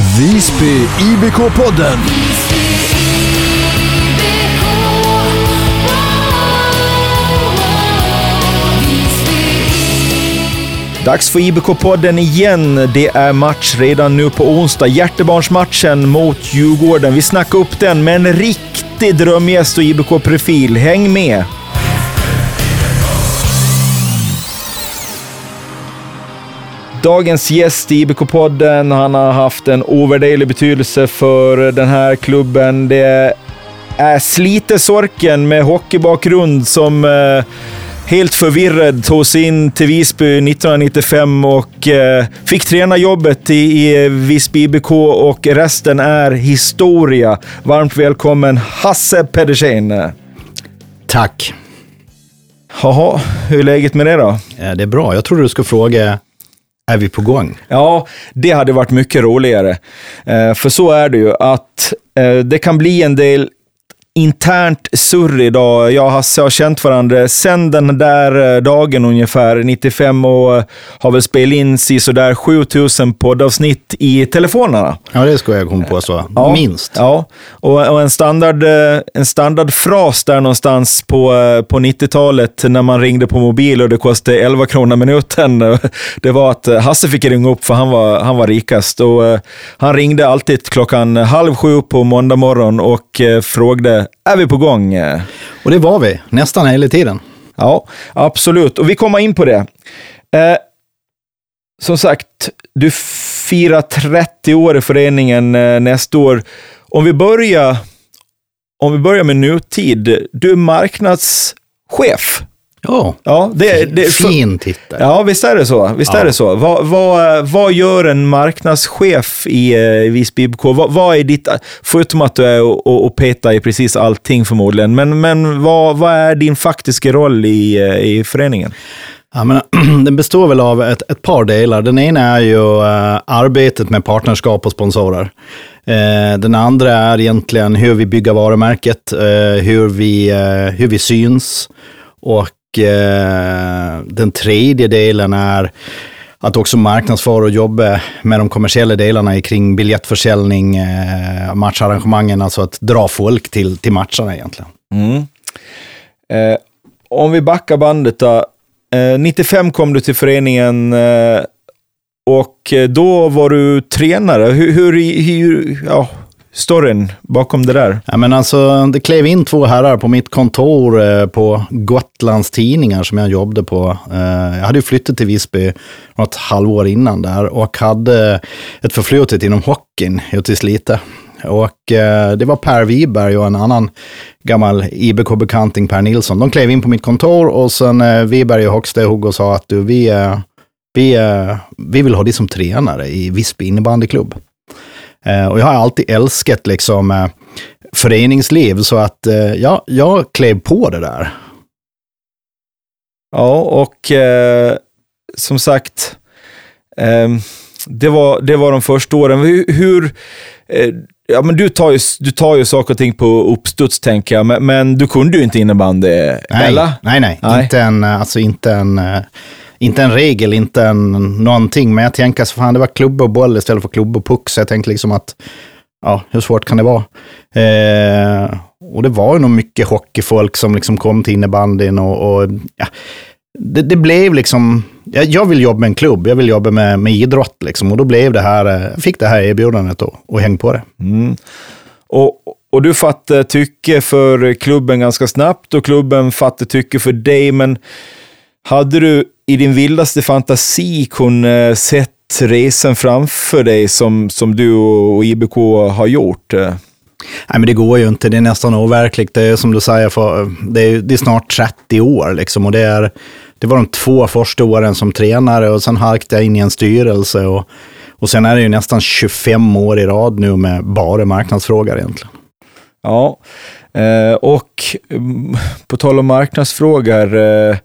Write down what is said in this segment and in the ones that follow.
Visby IBK-podden. Dags för IBK-podden igen. Det är match redan nu på onsdag. Hjärtebarnsmatchen mot Djurgården. Vi snackar upp den med en riktig drömgäst och IBK-profil. Häng med! Dagens gäst i IBK-podden, han har haft en ovärderlig betydelse för den här klubben. Det är Slite Sorken med hockeybakgrund som eh, helt förvirrad tog sig in till Visby 1995 och eh, fick träna jobbet i, Visby IBK och resten är historia. Varmt välkommen Hasse Pedersen. Tack. Jaha, hur är läget med det då? Ja, det är bra. Jag trodde du skulle fråga, är vi på gång? Ja, det hade varit mycket roligare. Eh, för så är det ju, att eh, det kan bli en del internt surr idag. Jag och Hasse har känt varandra sedan den där eh, dagen ungefär, 95, och eh, har väl spelat in sådär 7000 poddavsnitt i telefonerna. Ja, det ska jag komma på så. Ja, Minst. Ja, och, och en, standard, eh, en standardfras där någonstans på, på 90-talet när man ringde på mobil och det kostade 11 kronor minuten, det var att Hasse fick ringa upp för han var, han var rikast. Och, han ringde alltid klockan halv sju på måndag morgon och frågade är vi på gång. Och det var vi, nästan hela tiden. Ja, absolut. Och vi kommer in på det. Eh, som sagt, du firar 30 år i föreningen eh, nästa år. Om vi, börjar, om vi börjar med nutid. Du är marknadschef Ja, ja det, det, fin titel. Ja, visst är det så. Visst ja. är det så. Vad, vad, vad gör en marknadschef i eh, Visby IBK? Vad, vad, är ditt, förutom att du är och, och, och petar i precis allting förmodligen, men, men vad, vad är din faktiska roll i, eh, i föreningen? Ja, men, den består väl av ett, ett par delar. Den ena är ju uh, arbetet med partnerskap och sponsorer. Uh, den andra är egentligen hur vi bygger varumärket, uh, hur, vi, hur vi syns och eh, Eh, den tredje delen är att också marknadsföra och jobba med de kommersiella delarna kring biljettförsäljning, eh, matcharrangemangen, alltså att dra folk till, till matcherna egentligen. Mm. Eh, om vi backar bandet då. Eh, 95 kom du till föreningen eh, och då var du tränare. Hur, hur, hur ja, storyn bakom det där? Ja, men alltså, det klev in två herrar på mitt kontor eh, på Gotlands Tidningar som jag jobbade på. Eh, jag hade ju flyttat till Visby något halvår innan där och hade ett förflutet inom hockeyn ute i Slite. Och eh, det var Per Wiberg och en annan gammal IBK-bekanting, Per Nilsson. De klev in på mitt kontor och sen eh, Wiberg och Hockstehugg och sa att du, vi, eh, vi, eh, vi vill ha dig som tränare i Visby innebandyklubb. Eh, och jag har alltid älskat liksom eh, föreningsliv, så att eh, ja, jag klev på det där. Ja, och eh, som sagt, eh, det, var, det var de första åren. Hur, hur eh, ja, men du, tar ju, du tar ju saker och ting på uppstuds, tänker jag, men, men du kunde ju inte innebandy, nej, eller? Nej, nej, nej. Inte en, alltså inte en inte en regel, inte en någonting, men jag tänker så fan det var klubb och boll istället för klubb och puck, så jag tänkte liksom att, ja, hur svårt kan det vara? Eh, och det var ju nog mycket hockeyfolk som liksom kom till innebandyn och, och ja, det, det, blev liksom, jag, jag, vill jobba med en klubb, jag vill jobba med, med idrott liksom, och då blev det här, eh, fick det här erbjudandet och, och häng på det. Mm. Och, och du fattade tycke för klubben ganska snabbt och klubben fattade tycke för dig, men hade du i din vildaste fantasi kunnat sett resan framför dig som, som du och IBK har gjort? Nej, men det går ju inte. Det är nästan overkligt. Det är som du säger, för, det, är, det är snart 30 år liksom, och det, är, det var de två första åren som tränare och sen halkade jag in i en styrelse och, och sen är det ju nästan 25 år i rad nu med bara marknadsfrågor egentligen. Ja, eh, och mm, på tal om marknadsfrågor, eh,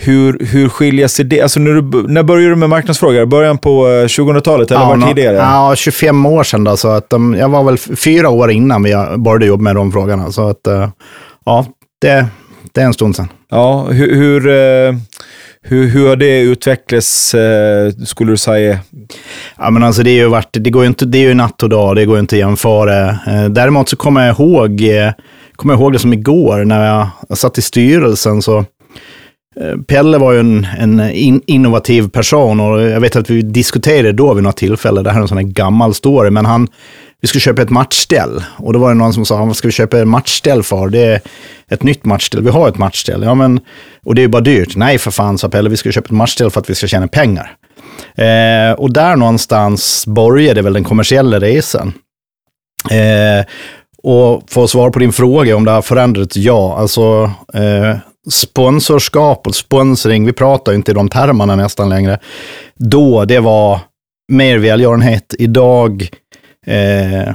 hur, hur skiljer sig det? Alltså när, du, när började du med marknadsfrågor? Början på 2000-talet eller ja, var tidigare? Ja, 25 år sedan då. Så att, um, jag var väl fyra år innan vi började jobba med de frågorna. Så att, uh, ja, det, det är en stund sedan. Ja, hur, hur, hur, hur har det utvecklats, eh, skulle du säga? Ja, men alltså det, är ju varit, det, går inte, det är ju natt och dag, det går inte att jämföra. Eh, däremot så kommer jag ihåg, eh, kommer jag ihåg det som igår när jag, jag satt i styrelsen. så Eh, Pelle var ju en, en eh, in, innovativ person och jag vet att vi diskuterade då vid något tillfälle, det här är en sån här gammal story, men han, vi skulle köpa ett matchställ. Och då var det någon som sa, vad ska vi köpa ett matchställ för? Det är ett nytt matchställ, vi har ett matchställ. Ja, men, och det är ju bara dyrt. Nej, för fan, sa Pelle, vi ska köpa ett matchställ för att vi ska tjäna pengar. Eh, och där någonstans började väl den kommersiella resan. Eh, och för att svara på din fråga om det har förändrats, ja. Alltså, eh, sponsorskap och sponsring, vi pratar ju inte i de termerna nästan längre. Då, det var mer välgörenhet. Idag Eh,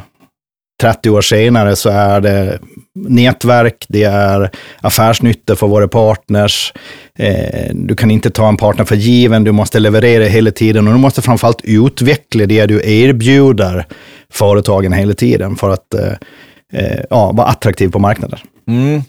30 år senare så är det nätverk, det är affärsnytta för våra partners. Eh, du kan inte ta en partner för given, du måste leverera hela tiden och du måste framförallt utveckla det du erbjuder företagen hela tiden för att eh, eh ja, vara attraktiv på marknaden. Mm.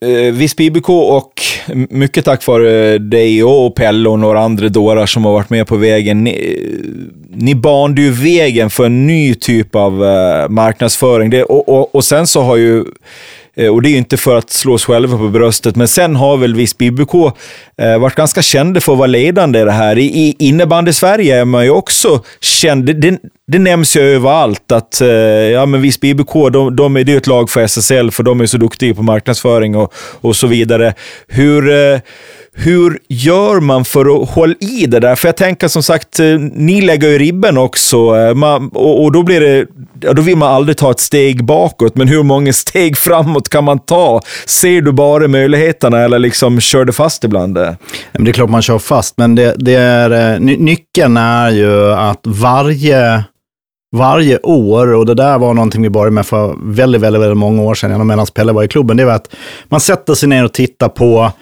Eh, Visby IBK och mycket tack vare eh, dig och Pelle och några andra dårar som har varit med på vägen. Ni, eh, ni banade ju vägen för en ny typ av eh, marknadsföring. Det, och, och, och sen så har ju Eh, och det är ju inte för att slå oss själva på bröstet, men sen har väl Visby IBK eh, varit ganska kända för att vara ledande i det här. I, innebandy-Sverige är man ju också känd. Det, det, det nämns ju överallt att eh, ja, men Visby IBK, de, de är, det är ett lag för SSL, för de är så duktiga på marknadsföring och, och så vidare. Hur... Hur gör man för att hålla i det där? För jag tänker som sagt, eh, ni lägger ju ribben också eh, man, och, och, då, blir det, ja, då vill man aldrig ta ett steg bakåt, men hur många steg framåt kan man ta? Ser du bara möjligheterna eller liksom kör du fast ibland? Det är klart man kör fast, men det, det är, eh, nyckeln är ju att varje varje år, och det där var någonting vi började med för väldigt, väldigt, väldigt många år sedan, medan Pelle var i klubben, det var att man sätter sig ner och tittar på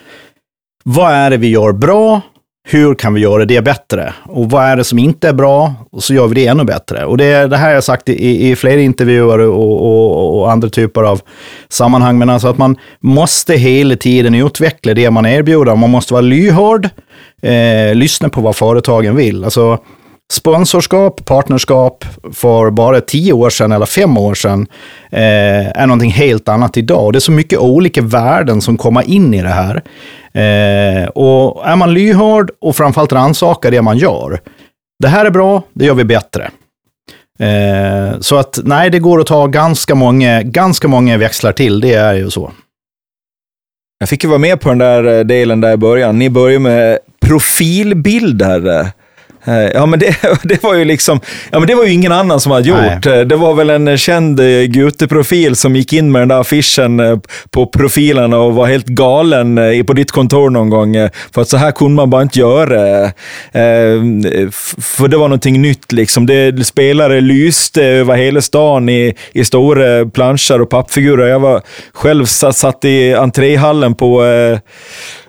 vad är det vi gör bra? Hur kan vi göra det bättre? Och vad är det som inte är bra? Och så gör vi det ännu bättre. Och det, det här har jag sagt i, i flera intervjuer och, och, och, andra typer av sammanhang, men alltså att man måste hela tiden utveckla det man erbjuder. Man måste vara lyhörd, eh, lyssna på vad företagen vill. Alltså, Sponsorskap, partnerskap för bara tio år sedan eller fem år sedan eh, är någonting helt annat idag. Det är så mycket olika värden som kommer in i det här. Eh, och är man lyhörd och framförallt rannsakar det man gör. Det här är bra, det gör vi bättre. Eh, så att nej, det går att ta ganska många, ganska många växlar till, det är ju så. Jag fick ju vara med på den där eh, delen där i början. Ni började med profilbilder. Eh, ja, men det, det, var ju liksom, ja, men det var ju ingen annan som hade gjort. Nej. Eh, det var väl en känd eh, Gute-profil som gick in med den där affischen på profilerna och var helt galen på ditt kontor någon gång. För att så här kunde man bara inte göra. För det var någonting nytt. Liksom. Det, spelare lyste över hela stan i, i stora planscher och pappfigurer. Jag var själv satt, satt i entréhallen på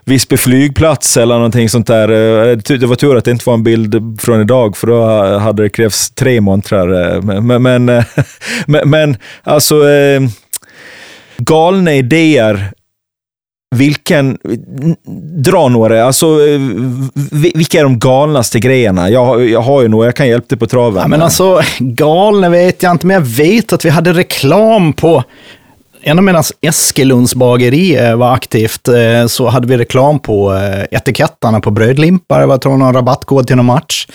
Visby flygplats eller någonting sånt där. Eh, det var tur att det inte var en bild från idag, för då hade det krävts tre montrar. Eh, men, men, eh, men, men alltså, galna idéer vilken, dra några, alltså vilka är de galnaste grejerna? Jag, jag har ju några, jag kan hjälpa dig på traven. Ja, men alltså, galna vet jag inte, men jag vet att vi hade reklam på Ända medan Eskelunds bageri eh, var aktivt eh, så hade vi reklam på eh, etiketterna på brödlimpar. Det var någon rabattkod till någon match.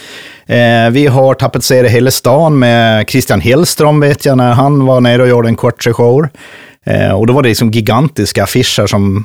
Vi har tapetserat hela stan med Christian Hellström vet jag när han var nere och gjorde en kort sejour. Och då var det liksom gigantiska affischer som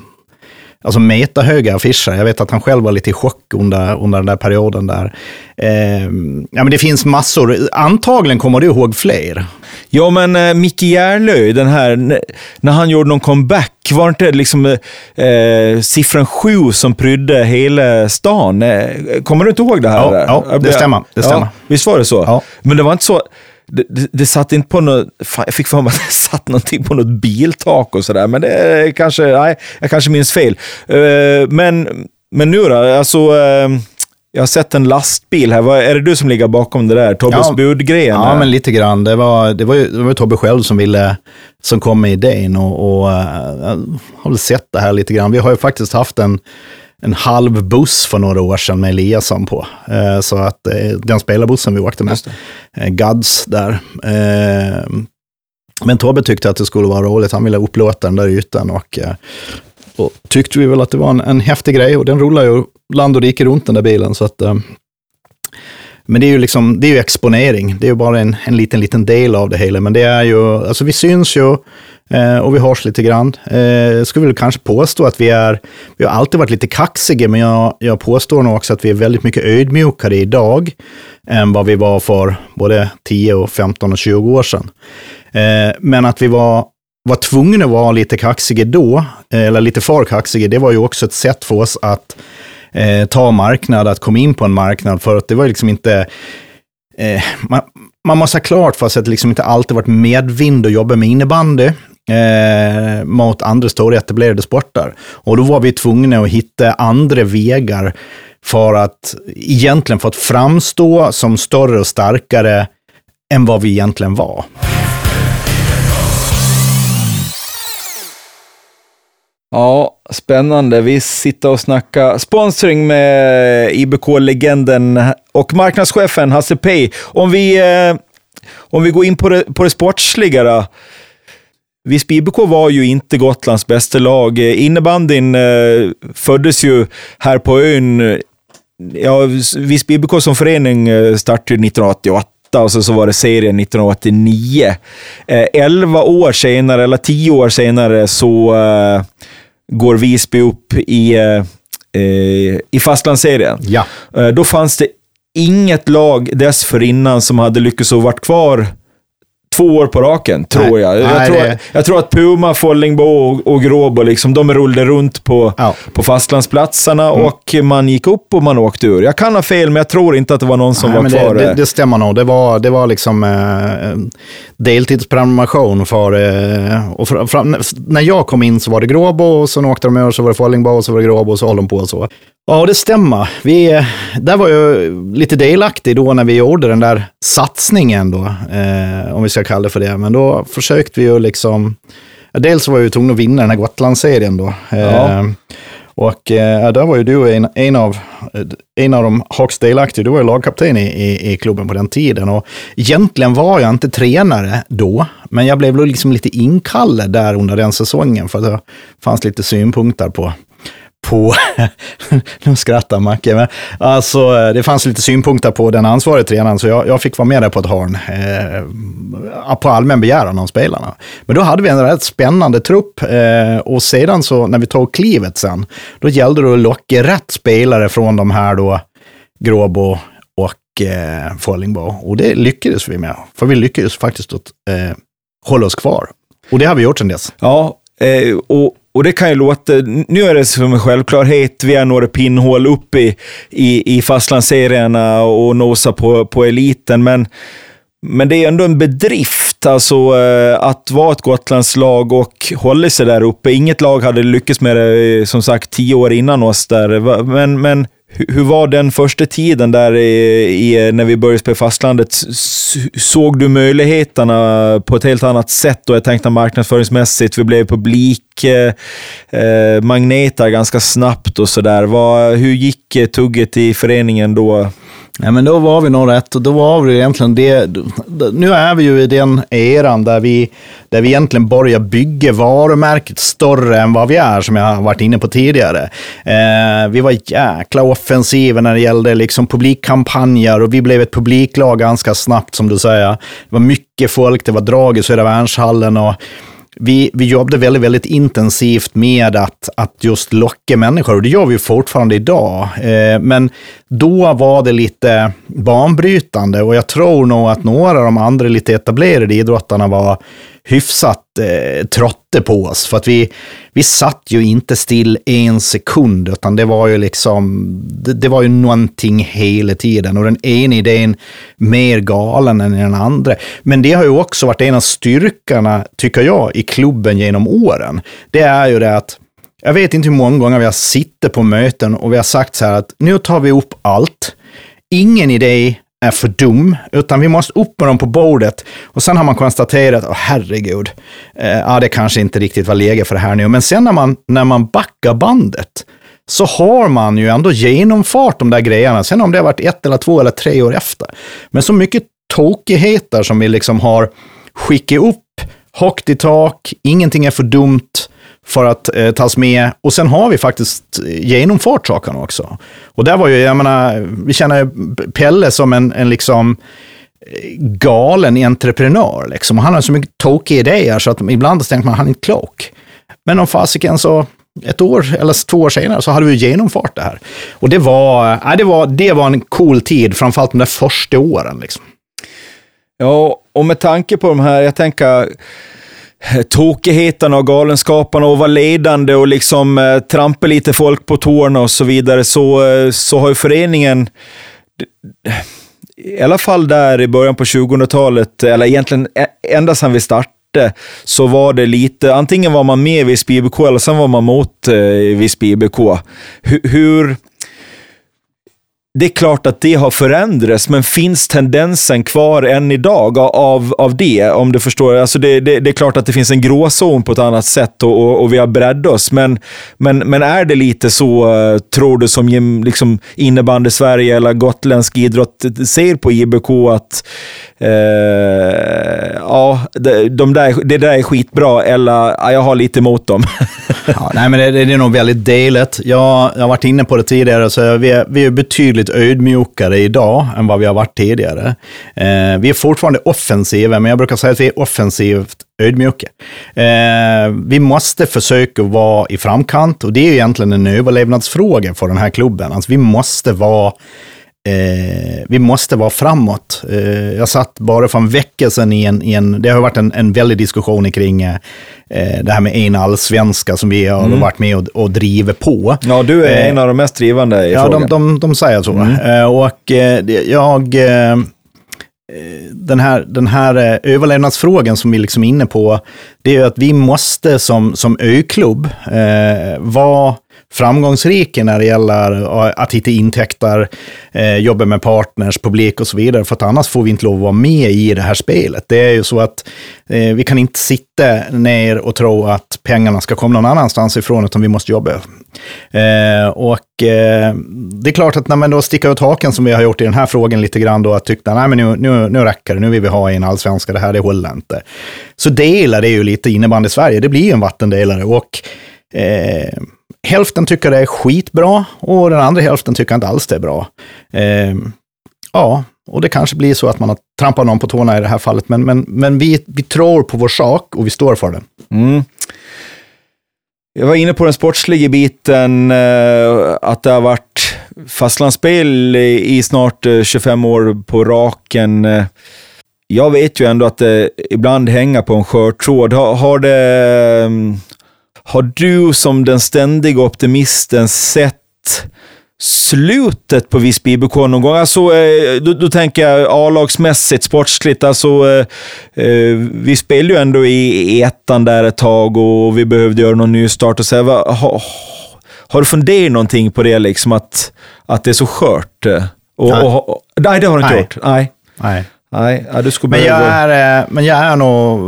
alltså metahöga affischer. Jag vet att han själv var lite i chock under, under den där perioden där. Eh, ja, men det finns massor. Antagligen kommer du ihåg fler. Ja, men eh, Micke Järlöj, den här, när han gjorde någon comeback, var inte liksom eh, siffran sju som prydde hela stan? Eh, kommer du inte ihåg det här? Ja, ja det stämmer. Det stämmer. Ja, visst var det så? Ja. Men det var inte så... Det, det, det, satt inte på något, fan, jag fick för mig att det satt någonting på något biltak och sådär, men det kanske, nej, jag kanske minns fel. Uh, men, men nu då, alltså, uh, jag har sett en lastbil här. Är det du som ligger bakom det där? Tobbes ja, budgrejen? Ja, men lite grann. Det var, det var, ju, det var Tobbe själv som, ville, som kom med idén och, och uh, har väl sett det här lite grann. Vi har ju faktiskt haft en en halv buss för några år sedan med Eliasson på. Eh, så att eh, den spelarbussen vi åkte med, eh, Gads där. Men Tobbe tyckte att det skulle vara roligt, han ville upplåta den där ytan och, och tyckte vi väl att det var en, en häftig grej och den rullar ju land och rike runt den där bilen. Så att, men det är ju liksom, det är ju exponering, det är ju bara en, en liten, liten del av det hela. Men det är ju, alltså vi syns ju eh, och vi hörs lite grann. Eh, jag skulle väl kanske påstå att vi är, vi har alltid varit lite kaxiga, men jag, jag påstår nog också att vi är väldigt mycket ödmjukare idag än vad vi var för både 10, och 15 och 20 år sedan. Eh, men att vi var var tvungna att vara lite kaxiga då, eh, eller lite för kaxiga, det var ju också ett sätt för oss att eh, ta marknad, att komma in på en marknad. För att det var liksom inte... Eh, man, man, måste ha klart för sig att det liksom inte alltid varit medvind att jobba med innebandy eh, mot andra stora etablerade sporter. Och då var vi tvungna att hitta andra vägar för att egentligen för att framstå som större och starkare än vad vi egentligen var. Ja, spännande. Vi sitter och snackar sponsring med IBK-legenden och marknadschefen Hasse Pei. Om vi, eh, om vi går in på det, på det sportsliga då. Visby IBK var ju inte Gotlands bästa lag. Innebandyn eh, föddes ju här på ön. Ja, Visby IBK som förening eh, startade 1988 och så, så var det serien 1989. Eh, elva år senare, eller tio år senare, så eh, går Visby upp i, eh, i fastlandsserien. Ja. Eh, då fanns det inget lag dessförinnan som hade lyckats att vara kvar två år på raken, tror Nej. jag. Jag, Nej, tror, det... jag tror att Puma, Follingbo och, och Gråbo, liksom, de rullade runt på, ja. på fastlandsplatserna mm. och man gick upp och man åkte ur. Jag kan ha fel, men jag tror inte att det var någon som Nej, var kvar. Det, det, det, stämmer nog. Det var, det var liksom eh, deltidsprenumeration för... Eh, och för, för, när jag kom in så var det Gråbo, och sen åkte de ur, så var det Follingbo, och så var det Gråbo, och så höll de på och så. Ja, det stämmer. Vi, där var jag lite delaktig då när vi gjorde den där satsningen då, eh, om vi ska kalla det för det. Men då försökte vi ju liksom, dels var vi tvungna att vinna den här Gotlandsserien då. Eh, ja. Och eh, där var ju du en, en, av, en av de högst delaktiga. Du var ju lagkapten i, i, i, klubben på den tiden. Och egentligen var jag inte tränare då, men jag blev liksom lite inkallad där under den säsongen för att det fanns lite synpunkter på på, nu skrattar Macke, men alltså det fanns lite synpunkter på den ansvariga tränaren, så jag, jag fick vara med där på ett hörn, eh, på allmän begäran av spelarna. Men då hade vi en rätt spännande trupp eh, och sedan så, när vi tog klivet sen, då gällde det att locka rätt spelare från de här då, Gråbo och eh, Follingbo. Och det lyckades vi med, för vi lyckades faktiskt att eh, hålla oss kvar. Och det har vi gjort sedan dess. Ja, eh, och och det kan ju låta, nu är det som en självklarhet, vi är några pinnhål upp i, i, i fastlandsserierna och nosar på, på eliten, men, men det är ändå en bedrift alltså, eh, att vara ett Gotlandslag och hålla sig där uppe. Inget lag hade lyckats med det, eh, som sagt, tio år innan oss där. Men, men hur var den första tiden där i, i, när vi började spela fastlandet? Såg du möjligheterna på ett helt annat sätt? Och jag tänkte marknadsföringsmässigt, vi blev publikmagneter eh, eh ganska snabbt och sådär. Hur gick tugget i föreningen då? Ja, men då var vi nog rätt och då var vi egentligen det. Nu är vi ju i den eran där vi, där vi egentligen börjar bygga varumärket större än vad vi är, som jag har varit inne på tidigare. Eh, vi var jäkla offensiva när det gällde liksom publikkampanjer och vi blev ett publiklag ganska snabbt, som du säger. Det var mycket folk, det var drag i Södra Värnshallen och vi, vi jobbade väldigt, väldigt intensivt med att, att just locka människor och det gör vi fortfarande idag. Eh, men då var det lite banbrytande och jag tror nog att några av de andra lite etablerade idrottarna var hyfsat eh, trötta på oss. För att vi, vi satt ju inte still en sekund, utan det var ju liksom, det, det, var ju någonting hela tiden. Och den ena idén mer galen än den andra. Men det har ju också varit en av styrkorna, tycker jag, i klubben genom åren. Det är ju det att jag vet inte hur många gånger vi har suttit på möten och vi har sagt så här att nu tar vi upp allt. Ingen idé är för dum, utan vi måste upp med dem på bordet. Och sen har man konstaterat, oh, herregud, eh, ja, det kanske inte riktigt var läge för det här nu. Men sen när man, när man backar bandet, så har man ju ändå genomfört de där grejerna. Sen om det har varit ett eller två eller tre år efter. Men så mycket tokigheter som vi liksom har skickat upp högt i tak, ingenting är för dumt för att eh, tas med. Och sen har vi faktiskt eh, genomfört sakerna också. Och där var ju, jag menar, vi känner Pelle som en, en liksom eh, galen entreprenör. Liksom. Han har så mycket tokiga idéer så att ibland tänker man att han är inte klok. Men om fasiken så ett år eller två år senare så hade vi genomfört det här. Och det var, äh, det var, det var en cool tid, framförallt de där första åren. Liksom. Ja, och med tanke på de här, jag tänker tokigheterna och galenskaparna och vara ledande och liksom eh, trampa lite folk på tårna och så vidare, så, eh, så har ju föreningen i alla fall där i början på 2000-talet, eller egentligen ända sedan vi startade, så var det lite, antingen var man med i Visby IBK eller sen var man mot eh, Visby IBK. Hur, hur det är klart att det har förändrats, men finns tendensen kvar än idag av, av det? Om du förstår. Alltså det, det, det är klart att det finns en gråzon på ett annat sätt och, och, och vi har breddat oss. Men, men, men är det lite så, eh, tror du, som liksom innebandy Sverige eller gotländsk idrott ser på IBK att Eh, ja, de där, det där är skitbra, eller ja, jag har lite emot dem. ja, nej, men det, det, är nog väldigt delat. Jag, jag har varit inne på det tidigare, så vi är, vi är betydligt ödmjukare idag än vad vi har varit tidigare. Eh, vi är fortfarande offensiva, men jag brukar säga att vi är offensivt ödmjuka. Eh, vi måste försöka vara i framkant och det är egentligen en överlevnadsfråga för den här klubben. Alltså, vi måste vara Eh, vi måste vara framåt. Eh, jag satt bara för en vecka sedan i en, i en det har varit en, en väldig diskussion kring eh, det här med en allsvenska som vi har mm. varit med och, och driver på. Ja, du är en av de mest drivande i ja, frågan. Ja, de, de, de säger så. Mm. och jag den här, den här överlevnadsfrågan som vi liksom är inne på, det är att vi måste som, som öklubb eh, vara framgångsrika när det gäller att hitta intäkter, eh, jobba med partners, publik och så vidare. För att annars får vi inte lov att vara med i det här spelet. Det är ju så att eh, vi kan inte sitta ner och tro att pengarna ska komma någon annanstans ifrån, utan vi måste jobba. Eh, och eh, det är klart att när man då sticker ut haken som vi har gjort i den här frågan lite grann då, att tyckte nej men nu, nu, nu räcker det, nu vill vi ha en allsvenska, det här det håller inte. Så delar det ju lite innebandy Sverige, det blir ju en vattendelare. Och eh, hälften tycker det är skitbra och den andra hälften tycker inte alls det är bra. Eh, ja, och det kanske blir så att man har trampat någon på tårna i det här fallet, men, men, men vi, vi tror på vår sak och vi står för den. Mm. Jag var inne på den sportsliga biten, eh, att det har varit fastlandsspel i snart eh, 25 år på raken. Eh, jag vet ju ändå att det ibland hänger på en skör tråd. Har, har det mm, har du som den ständiga optimisten sett slutet på Visby IBK någon gång? Alltså, eh, då, då tänker jag A-lagsmässigt, sportsligt. Alltså, eh, eh, vi spelade ju ändå i ettan där ett tag och vi behövde göra någon nystart. Och så här, ha, har du funderat någonting på det, liksom, att, att det är så skört? Och, nej. Och, och, nej, det har du inte nej. gjort. Nej. nej. Nej, ja, du skulle men, jag är, men jag är nog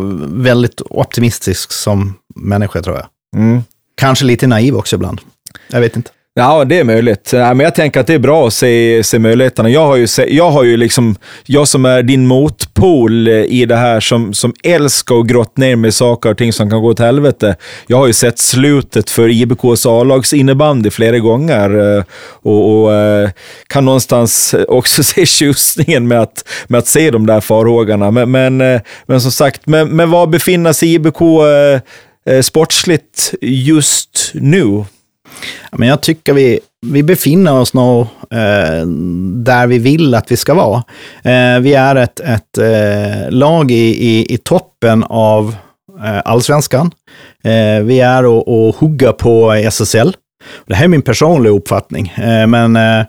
väldigt optimistisk som människa, tror jag. Mm. Kanske lite naiv också ibland. Jag vet inte. Ja, det är möjligt. men jag tänker att det är bra att se, se möjligheterna. Jag har, ju se, jag har ju liksom, jag som är din motpol i det här, som, som älskar att grotta ner med saker och ting som kan gå åt helvete. Jag har ju sett slutet för IBKs A-lags innebandy flera gånger eh, och, och, eh, kan någonstans också se tjusningen med att, med att se de där farhågorna. Men, men, eh, men som sagt, men, men var befinner sig IBK eh, sportsligt just nu? Men jag tycker vi, vi befinner oss nog eh, där vi vill att vi ska vara. Eh, vi är ett, ett eh, lag i, i, i, toppen av eh, allsvenskan. Eh, vi är och, och hugga på SSL. Det här är min personliga uppfattning, eh, men eh,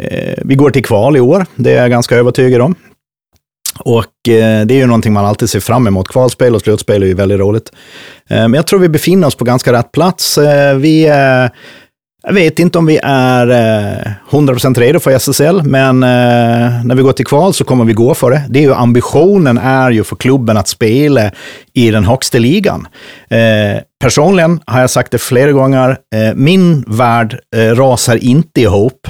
eh, vi går till kval i år. Det är jag ganska övertygad om. Och eh, det är ju någonting man alltid ser fram emot. Kvalspel och slutspel är ju väldigt roligt. Eh, men jag tror vi befinner oss på ganska rätt plats. Eh, vi eh, Jag vet inte om vi är eh, 100% redo för SSL, men eh, när vi går till kval så kommer vi gå för det. det är ju, ambitionen är ju för klubben att spela i den högsta ligan. Personligen har jag sagt det flera gånger, min värld rasar inte ihop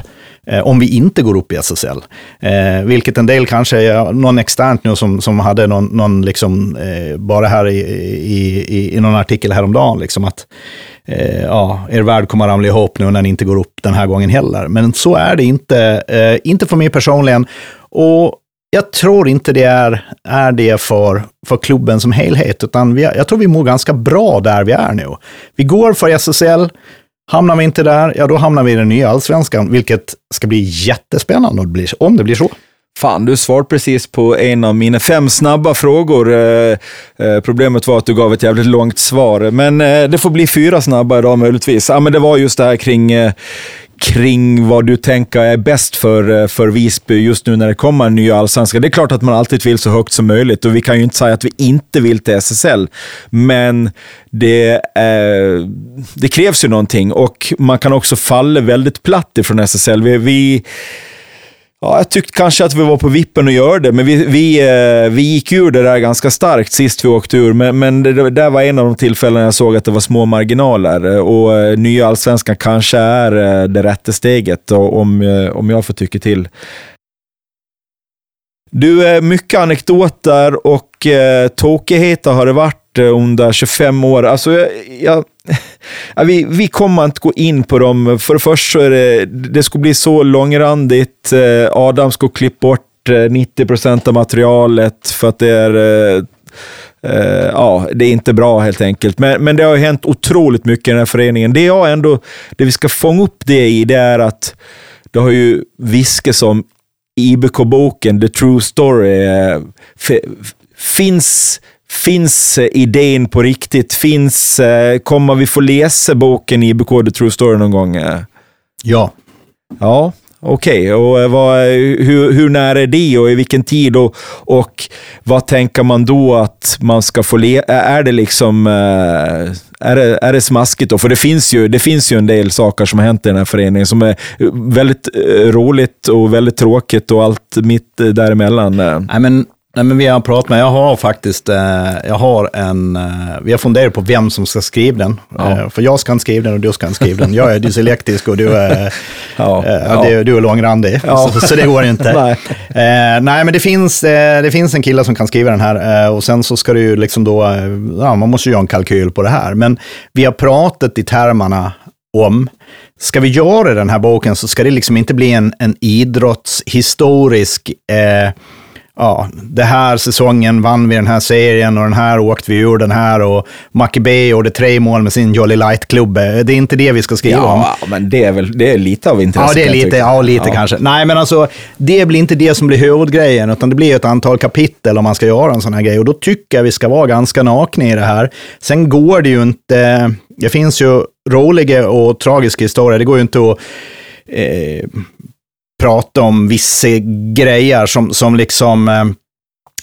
Eh, om vi inte går upp i SSL. Eh, vilket en del kanske, någon externt nu som, som hade någon, någon liksom, eh, bara här i, i, i, i någon artikel häromdagen, liksom att eh, ja, er värld kommer ramla ihop nu när ni inte går upp den här gången heller. Men så är det inte, eh, inte för mig personligen. Och jag tror inte det är, är det för, för klubben som helhet, utan vi, jag tror vi mår ganska bra där vi är nu. Vi går för SSL, Hamnar vi inte där, ja då hamnar vi i den nya allsvenskan, vilket ska bli jättespännande om det blir så. Fan, du svarade precis på en av mina fem snabba frågor. Eh, eh, problemet var att du gav ett jävligt långt svar, men eh, det får bli fyra snabba idag möjligtvis. Ja, men det var just det här kring, eh, kring vad du tänker är bäst för, eh, för Visby just nu när det kommer en ny allsvenska. Det är klart att man alltid vill så högt som möjligt och vi kan ju inte säga att vi inte vill till SSL, men det, eh, det krävs ju någonting och man kan också falla väldigt platt ifrån SSL. Vi, vi Ja, jag tyckte kanske att vi var på vippen att göra det, men vi, vi, eh, vi gick ur det där ganska starkt sist vi åkte ur. Men, men det där var en av de tillfällen jag såg att det var små marginaler och eh, nya allsvenskan kanske är eh, det rätta steget om, om jag får tycka till. Du, mycket anekdoter och eh, tokigheter har det varit under 25 år. Alltså, jag, jag Ja, vi, vi kommer inte gå in på dem. För det första så är det, det skulle bli så långrandigt. Eh, Adam skulle klippa bort eh, 90 procent av materialet för att det är eh, ja, det är inte bra helt enkelt. Men, men det har hänt otroligt mycket i den här föreningen. Det jag ändå, det vi ska fånga upp det i, det är att det har ju viskats om IBK-boken The True Story. finns Finns eh, idén på riktigt? Finns, eh, kommer vi få läsa boken i IBK The True Story någon gång? Ja. Ja, okej. Okay. Och vad, hur, hur nära är det och i vilken tid? Och, och vad tänker man då att man ska få le Är det liksom... Är det, är det smaskigt då? För det finns, ju, det finns ju en del saker som har hänt i den här föreningen som är väldigt roligt och väldigt tråkigt och allt mitt däremellan. Nej, men Nej, men vi har pratat med, jag har faktiskt, eh, jag har en, eh, vi har funderat på vem som ska skriva den. Ja. Eh, för jag ska inte skriva den och du ska inte skriva den. Jag är dyslektisk och du är, ja, ja. Du, du, är långrandig, så, så, det går inte. nej. Nej, men det finns, det finns en kille som kan skriva den här och sen så ska du ju liksom då, man måste ju göra en kalkyl på det här. Men vi har pratat i termerna om Ska vi göra den här boken så ska det liksom inte bli en, en idrottshistorisk eh, ja, det här säsongen vann vi den här serien och den här åkte vi ur den här och Maccabi gjorde tre mål med sin Jolly Light-klubb. Det är inte det vi ska skriva ja, om. Ja, men det är väl det är lite av intresse. Ja, det är lite, ja, lite ja. kanske. Nej, men alltså, det blir inte det som blir huvudgrejen, utan det blir ett antal kapitel om man ska göra en sån här grej. Och då tycker jag vi ska vara ganska nakna i det här. Sen går det ju inte, det finns ju roliga och tragiska historier. Det går ju inte att eh, prata om vissa grejer som, som liksom eh,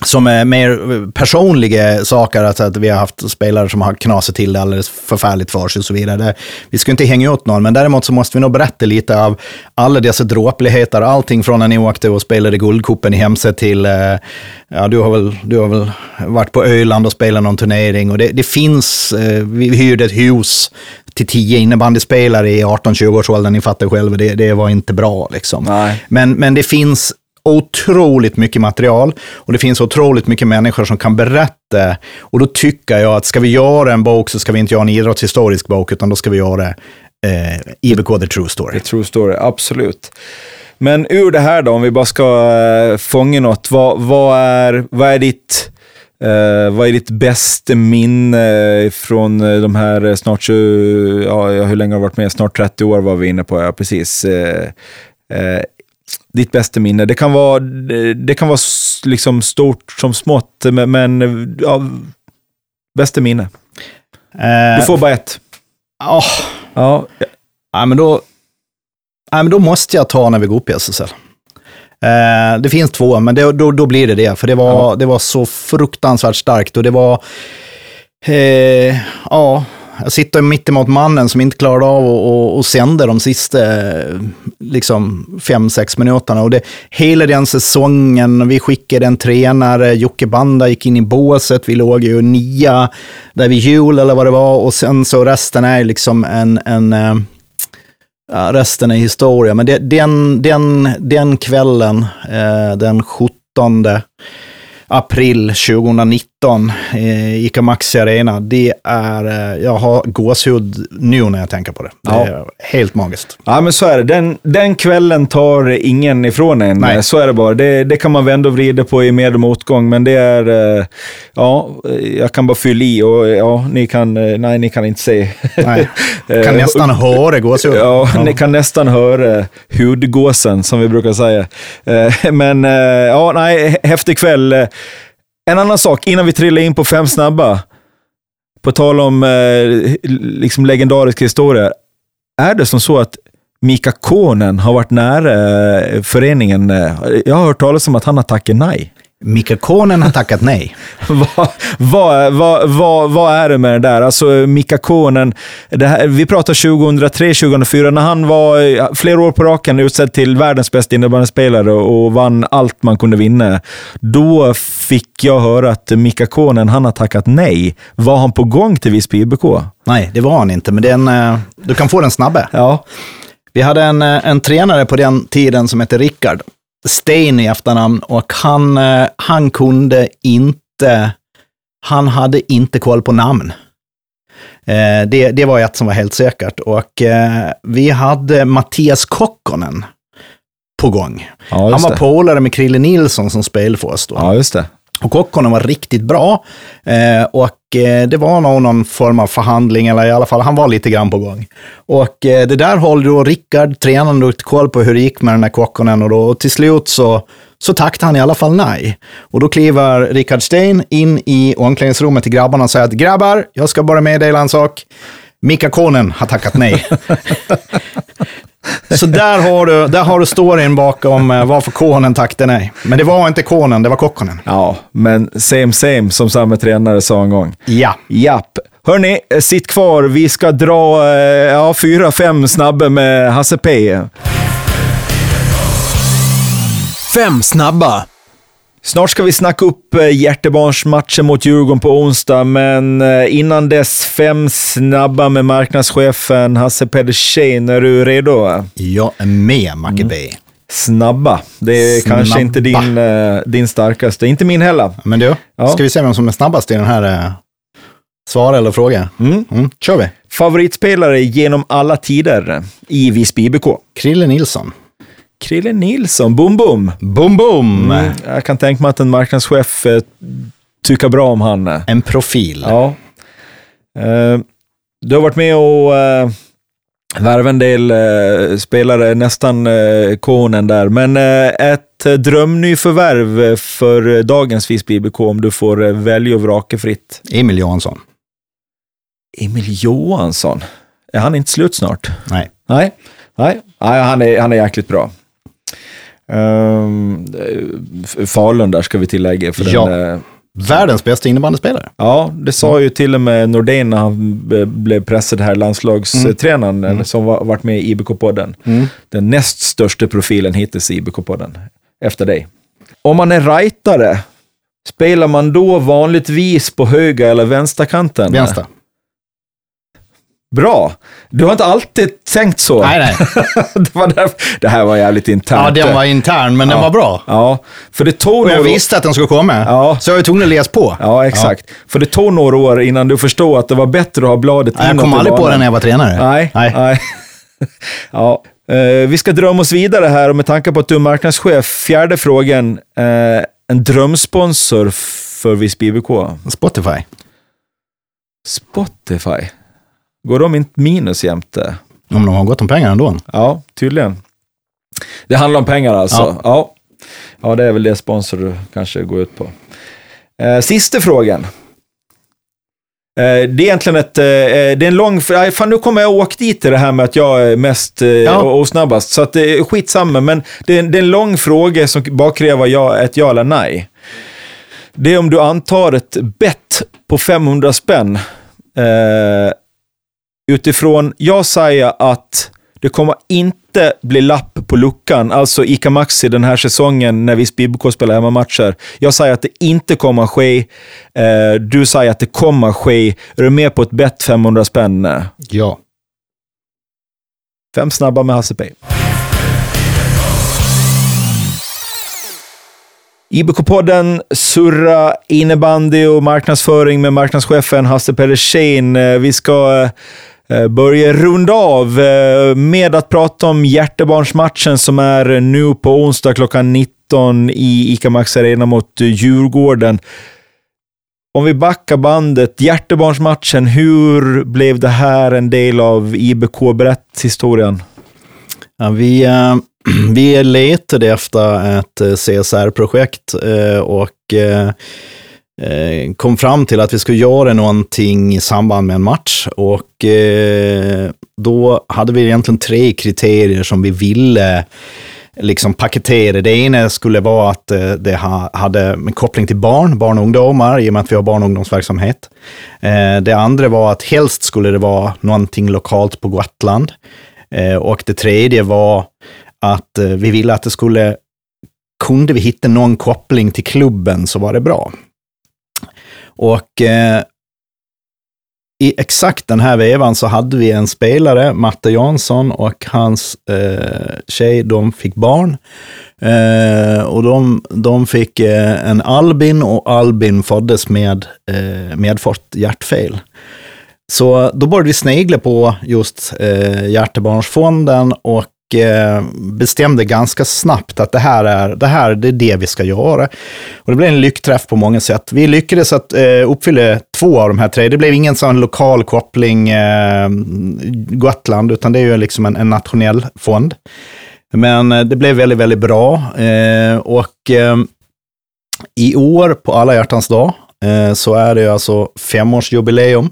som är mer personliga saker, alltså att vi har haft spelare som har knasat till det alldeles förfärligt för sig och så vidare. vi ska inte hänga ut någon, men däremot så måste vi nog berätta lite av alla dessa dråpligheter, allting från när ni åkte och spelade Guldkuppen i Hemse till, eh, ja du har väl, du har väl varit på Öland och spelat någon turnering och det, det finns, eh, vi hyrde ett hus till tio innebandyspelare i 18-20-årsåldern, ni fattar själva, det, det var inte bra. Liksom. Men, men det finns otroligt mycket material och det finns otroligt mycket människor som kan berätta. Och då tycker jag att ska vi göra en bok så ska vi inte göra en idrottshistorisk bok, utan då ska vi göra eh, IBK The True Story. The True Story, absolut. Men ur det här då, om vi bara ska äh, fånga något, vad, vad, är, vad är ditt Uh, vad är ditt bästa minne från uh, de här snart 20, ja, hur länge har du varit med? Snart 30 år var vi inne på, ja precis. Uh, ditt bästa minne? Det kan vara, det kan vara liksom stort som smått, men ja, bästa minne. du får bara ett. Oh. Ja. ja, men då, ja, men då måste jag ta när vi går upp i SSL. Eh, det finns två, men det, då, då blir det det. För det var, ja. det var så fruktansvärt starkt och det var... Eh, ja, Jag sitter mitt emot mannen som inte klarade av att, att sända de sista liksom, fem, sex minuterna. Och det, hela den säsongen, vi skickade en tränare, Jocke Banda gick in i båset, vi låg ju nia där vid jul eller vad det var. Och sen så resten är liksom en, en eh, ja, resten är historia. Men det, den, den, den kvällen, eh, den 17 april 2019 i ICA Maxi Arena. Det är, eh, jag har gåshud nu när jag tänker på det. Det ja. är helt magiskt. Ja, men så är det. Den, den kvällen tar ingen ifrån en. Nej. Så är det bara. Det, det kan man vända och vrida på i med och motgång, men det är, eh, ja, jag kan bara fylla i och ja, ni kan, eh, nej, ni kan inte se. Nej. kan nästan höra gåshud. Ja, ja, ni kan nästan höra hudgåsen, som vi brukar säga. Men ja, nej, häftig kväll. En annan sak, innan vi trillar in på fem snabba. På tal om eh, liksom legendariska historier. Är det som så att Mika Konen har varit nära eh, föreningen? Eh, jag har hört talas om att han har tackat nej. Mika Konen har tackat nej. vad, vad, vad, vad, vad är det med det där? Alltså Mika Konen, här, vi pratar 2003-2004, när han var flera år på raken utsedd till världens bästa innebandyspelare och vann allt man kunde vinna. Då fick jag höra att Mika Konen, han har tackat nej. Var han på gång till Visby IBK? Nej, det var han inte, men den, eh, du kan få den snabbe. Ja. Vi hade en, eh, en tränare på den tiden som hette Rickard. Stein i efternamn och han, eh, han kunde inte, han hade inte koll på namn. Eh, det, det var ett som var helt säkert. Och eh, vi hade Mattias Kokkonen på gång. Ja, han var polare med Krille Nilsson som spelade för oss då. Ja, just det. Och Kokkonen var riktigt bra. Eh, och eh, det var nog någon form av förhandling, eller i alla fall, han var lite grann på gång. Och eh, det där håller då Rickard, tränaren, ut koll på hur det gick med den där Kokkonen och då och till slut så, så tackade han i alla fall nej. Och då kliver Rickard Stein in i omklädningsrummet till grabbarna och säger att grabbar, jag ska bara meddela en sak. Mika Konen har tackat nej. Så där har du, där har du storyn bakom eh, varför konen tackade nej. Men det var inte konen, det var Kokkonen. Ja, men same same som samma tränare sa en gång. Ja. Japp. Hörni, eh, sitt kvar. Vi ska dra eh, ja, fyra, fem snabba med Hasse P. Fem snabba. Snart ska vi snacka upp eh, hjärtebarnsmatchen mot Djurgården på onsdag, men eh, innan dess fem snabba med marknadschefen Hasse Pedersen. Är du redo? Jag är med, Macke mm. Snabba. Det är snabba. kanske inte din, eh, din starkaste. Inte min heller. Men du, ja. ska vi se vem som är snabbast i den här Svara eller fråga? Mm. Mm. Kör vi. Favoritspelare genom alla tider i Visby IBK? Krille Nilsson. Krille Nilsson, boom boom. Boom boom. Mm, jag kan tänka mig att en marknadschef eh, tycker bra om han. En profil. Ja. Eh, du har varit med och eh, värva en del eh, spelare, nästan eh, konen där. Men eh, ett drömnyförvärv för dagens Visby IBK om du får eh, välja och vraka fritt? Emil Johansson. Emil Johansson? Är han inte slut snart? Nej. Nej, Nej. Nej han, är, han är jäkligt bra. Um, Falun där ska vi tillägga. För ja. Den, Världens bästa innebandyspelare. Ja, det sa ju till och med Nordén när han blev pressad här, landslagstränaren mm. som var, varit med i IBK-podden. Mm. Den näst största profilen hittills i IBK-podden, efter dig. Om man är rightare, spelar man då vanligtvis på höger eller vänsterkanten? Vänster. Bra. Du har inte alltid tänkt så. Nej, nej. det, var därför, det här var jävligt internt. Ja, den var intern, men ja. den var bra. Ja, för det tog Och jag några... visste att den skulle komma, ja. så jag var tvungen att läsa på. Ja, exakt. Ja. För det tog några år innan du förstod att det var bättre att ha bladet inåt. Jag kom aldrig på det när jag var tränare. Nej. nej. nej. ja. Uh, vi ska drömma oss vidare här och med tanke på att du är marknadschef, fjärde frågan. Uh, en drömsponsor för Visby IBK? Spotify. Spotify? Går de inte minus jämte? Om de har gott om pengar ändå. Ja, tydligen. Det handlar om pengar alltså? Ja. Ja, ja det är väl det sponsor du kanske går ut på. Eh, sista frågan. Eh, det är egentligen ett, eh, det är en lång, fan nu kommer jag åka dit till det här med att jag är mest eh, ja. och snabbast. Så att det är skitsamma, men det är, det är en lång fråga som bara kräver ja, ett ja eller nej. Det är om du antar ett bett på 500 spänn eh, utifrån, jag säger att det kommer inte bli lapp på luckan, alltså ICA Maxi den här säsongen när Visby IBK spelar hemmamatcher. Jag säger att det inte kommer ske. Eh, du säger att det kommer ske. Är du med på ett bett 500 spänn? Ja. Fem snabba med Hasse P. IBK-podden surra innebandy och marknadsföring med marknadschefen Hasse Pedersen. Eh, vi ska eh, börja runda av eh, med att prata om hjärtebarnsmatchen som är nu på onsdag klockan 19 i ICA Max Arena mot eh, Djurgården. Om vi backar bandet, hjärtebarnsmatchen, hur blev det här en del av IBK? Berätt historien. Ja, vi, äh, vi letade efter ett CSR-projekt äh, och äh, Eh, kom fram till att vi skulle göra någonting i samband med en match. Och eh, då hade vi egentligen tre kriterier som vi ville liksom paketera. Det ena skulle vara att eh, det hade en koppling till barn, barn och ungdomar, i och med att vi har barn och ungdomsverksamhet. Det andra var att helst skulle det vara någonting lokalt på Gotland. Och det tredje var att vi ville att det skulle, kunde vi hitta någon koppling till klubben så var det bra. Och eh, i exakt den här vevan så hade vi en spelare, Matte Jansson, och hans eh, tjej, de fick barn. Eh, och de, de fick eh, en Albin och Albin föddes med eh, medfött hjärtfel. Så då började vi snegla på just eh, Hjärtebarnsfonden och Eh, bestämde ganska snabbt att det här är det, här, det är det vi ska göra. Och det blev en lyckträff på många sätt. Vi lyckades att eh, uppfylla två av de här tre. Det blev ingen sån lokal koppling eh, Gotland, utan det är ju liksom en, en nationell fond. Men det blev väldigt, väldigt bra. Och i år, på alla hjärtans dag, så är det alltså femårsjubileum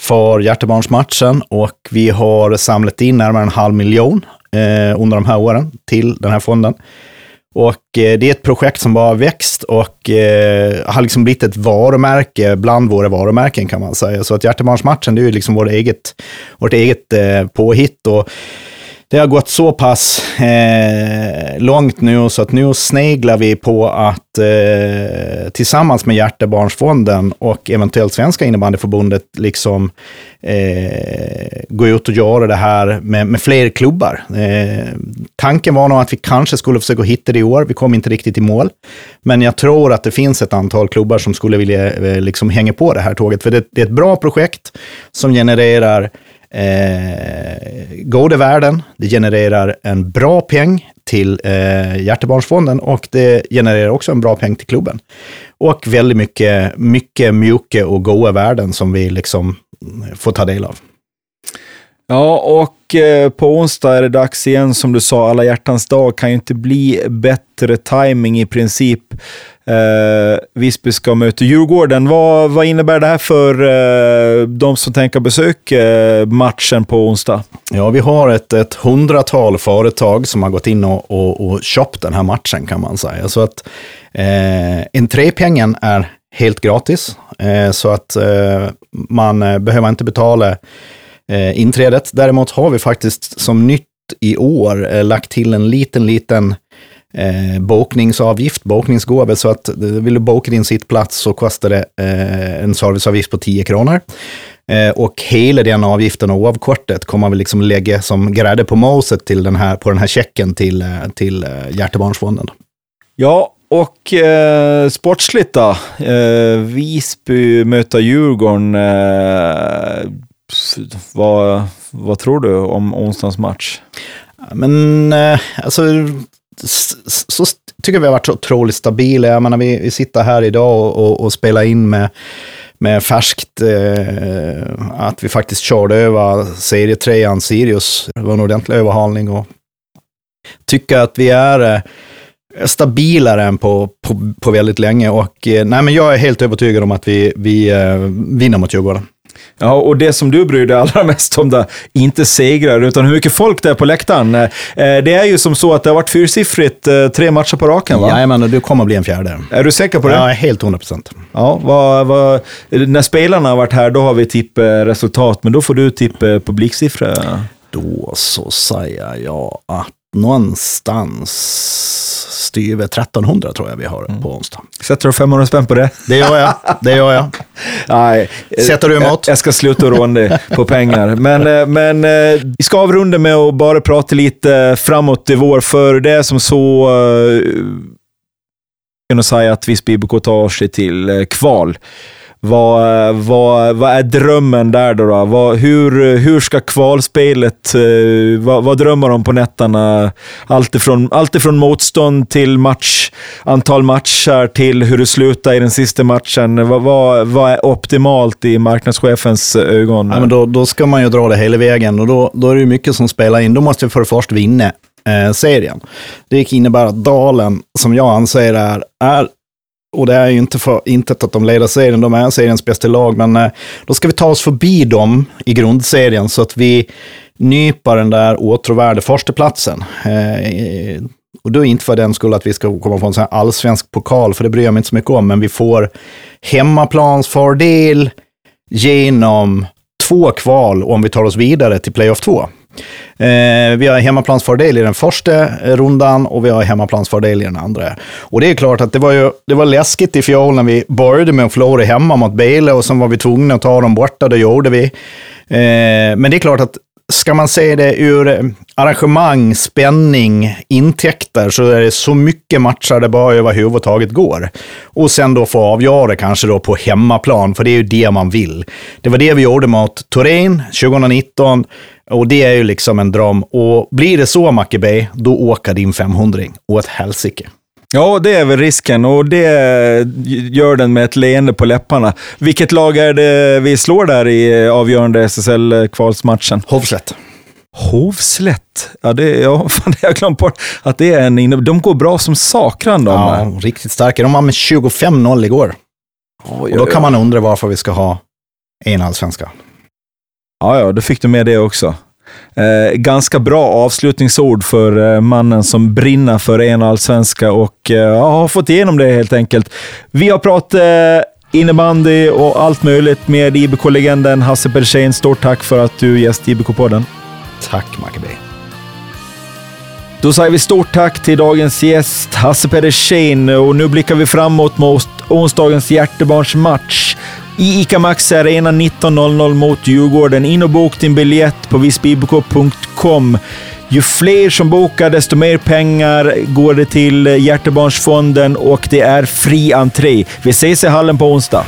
för hjärtebarnsmatchen och vi har samlat in närmare en halv miljon eh, under de här åren till den här fonden. Och eh, det är ett projekt som bara har växt och eh, har liksom blivit ett varumärke bland våra varumärken kan man säga. Så att Hjärtebarnsmatchen, det är ju liksom vårt eget, vårt eget eh, påhitt. Och det har gått så pass eh, långt nu så att nu sneglar vi på att eh, tillsammans med Hjärtebarnsfonden och eventuellt Svenska innebandyförbundet liksom eh, gå ut och göra det här med, med fler klubbar. Eh, tanken var nog att vi kanske skulle försöka hitta det i år. Vi kom inte riktigt i mål. Men jag tror att det finns ett antal klubbar som skulle vilja eh, liksom hänga på det här tåget. För det, det är ett bra projekt som genererar eh, goda värden, det genererar en bra peng till eh, Hjärtebarnsfonden och det genererar också en bra peng till klubben. Och väldigt mycket, mycket mjuka och goda värden som vi liksom mm, får ta del av. Ja, och eh, på onsdag är det dags igen. Som du sa, alla hjärtans dag kan ju inte bli bättre timing i princip. Eh, Visby ska möta Djurgården. Vad, vad innebär det här för eh, de som tänker besöka eh, matchen på onsdag? Ja, vi har ett, ett hundratal företag som har gått in och, och, och köpt den här matchen kan man säga. Så att eh, entrépengen är helt gratis. Eh, så att eh, man eh, behöver inte betala eh, inträdet. Däremot har vi faktiskt som nytt i år eh, lagt till en liten, liten eh, bokningsavgift, bokningsgåva. Så att vill du boka din sittplats så kostar det eh, en serviceavgift på 10 kronor. Eh, och hela den avgiften och oavkortet kommer vi liksom lägga som grädde på moset till den här, på den här checken till, eh, till eh, Hjärtebarnsfonden. Ja, och eh, sportsligt då? Eh, Visby möter Djurgården. Eh, vad, vad tror du om onsdagens match? Men eh, alltså, så tycker vi har varit så otroligt stabila. Jag menar, vi, vi sitter här idag och, och, och spelar in med, med färskt eh, att vi faktiskt körde över serietrean Sirius. Det var en ordentlig överhalning och tycker att vi är eh, stabilare än på, på, på väldigt länge. Och, eh, nej, men jag är helt övertygad om att vi, vi eh, vinner mot Djurgården. Ja, och det som du bryr dig allra mest om, där, inte segrar, utan hur mycket folk det är på läktaren. Eh, det är ju som så att det har varit fyrsiffrigt eh, tre matcher på raken, va? Jajamän, och det kommer bli en fjärde. Är du säker på det? Ja, helt 100 procent. Ja, vad, vad, när spelarna har varit här, då har vi tippat resultat, men då får du tippa publiksiffror. Då så säger jag att någonstans styver 1300 tror jag vi har mm. på onsdag. Sätter du 500 spänn på det? Det gör jag. Det gör jag. Nej, Sätter du emot? Jag, jag ska sluta råna dig på pengar. Men, eh, men eh, vi ska avrunda med att bara prata lite framåt i vår, för det är som så uh, kunna säga att Visby IBK tar sig till kval. Vad, vad, vad är drömmen där då? då? Vad, hur, hur ska kvalspelet... Eh, vad, vad drömmer de på nätterna? Alltifrån allt ifrån motstånd till match, antal matcher till hur det slutar i den sista matchen. Vad, vad, vad är optimalt i marknadschefens eh, ögon? Ja, men då, då ska man ju dra det hela vägen och då, då är det mycket som spelar in. Då måste vi för det första vinna eh, serien. Det innebär att Dalen, som jag anser är, är och det är ju inte för intet att de leder serien, de är seriens bästa lag, men eh, då ska vi ta oss förbi dem i grundserien så att vi nypar den där åtråvärda förstaplatsen. Eh, och då är inte för den skull att vi ska komma få en sån här allsvensk pokal, för det bryr jag mig inte så mycket om, men vi får hemmaplansfördel genom två kval om vi tar oss vidare till playoff 2. Eh, vi har hemmaplansfördel i den första rundan och vi har hemmaplansfördel i den andra. Och det är klart att det var, ju, det var läskigt i fjol när vi började med att förlora hemma mot Bele och sen var vi tvungna att ta dem borta, det gjorde vi. Eh, men det är klart att ska man se det ur arrangemang, spänning, intäkter så är det så mycket matcher det bara överhuvudtaget går. Och sen då få avgöra kanske då på hemmaplan, för det är ju det man vill. Det var det vi gjorde mot Turin 2019 och det är ju liksom en dröm. Och blir det så, Mackebay, då åker din 500 åt helsike. Ja, det är väl risken och det gör den med ett leende på läpparna. Vilket lag är det vi slår där i avgörande SSL-kvalsmatchen? Hovslätt. Hovslätt? Ja, det, ja, fan, det har jag glömt bort. Att det är en, de går bra som sakran de. Ja, riktigt starka. De var med 25-0 igår. Oj, och då kan man undra varför vi ska ha en allsvenska. Ja, ja, då fick du med det också. Eh, ganska bra avslutningsord för eh, mannen som brinner för en allsvenska och eh, har fått igenom det helt enkelt. Vi har pratat eh, innebandy och allt möjligt med IBK-legenden Hasse Persén. Stort tack för att du gäst IBK-podden. Tack Maccabee. Då säger vi stort tack till dagens gäst Hasse Pedersen och nu blickar vi framåt mot onsdagens hjärtebarnsmatch i ICA Maxi Arena 19.00 mot Djurgården. In och bok din biljett på visbibk.com. Ju fler som bokar, desto mer pengar går det till Hjärtebarnsfonden och det är fri entré. Vi ses i hallen på onsdag.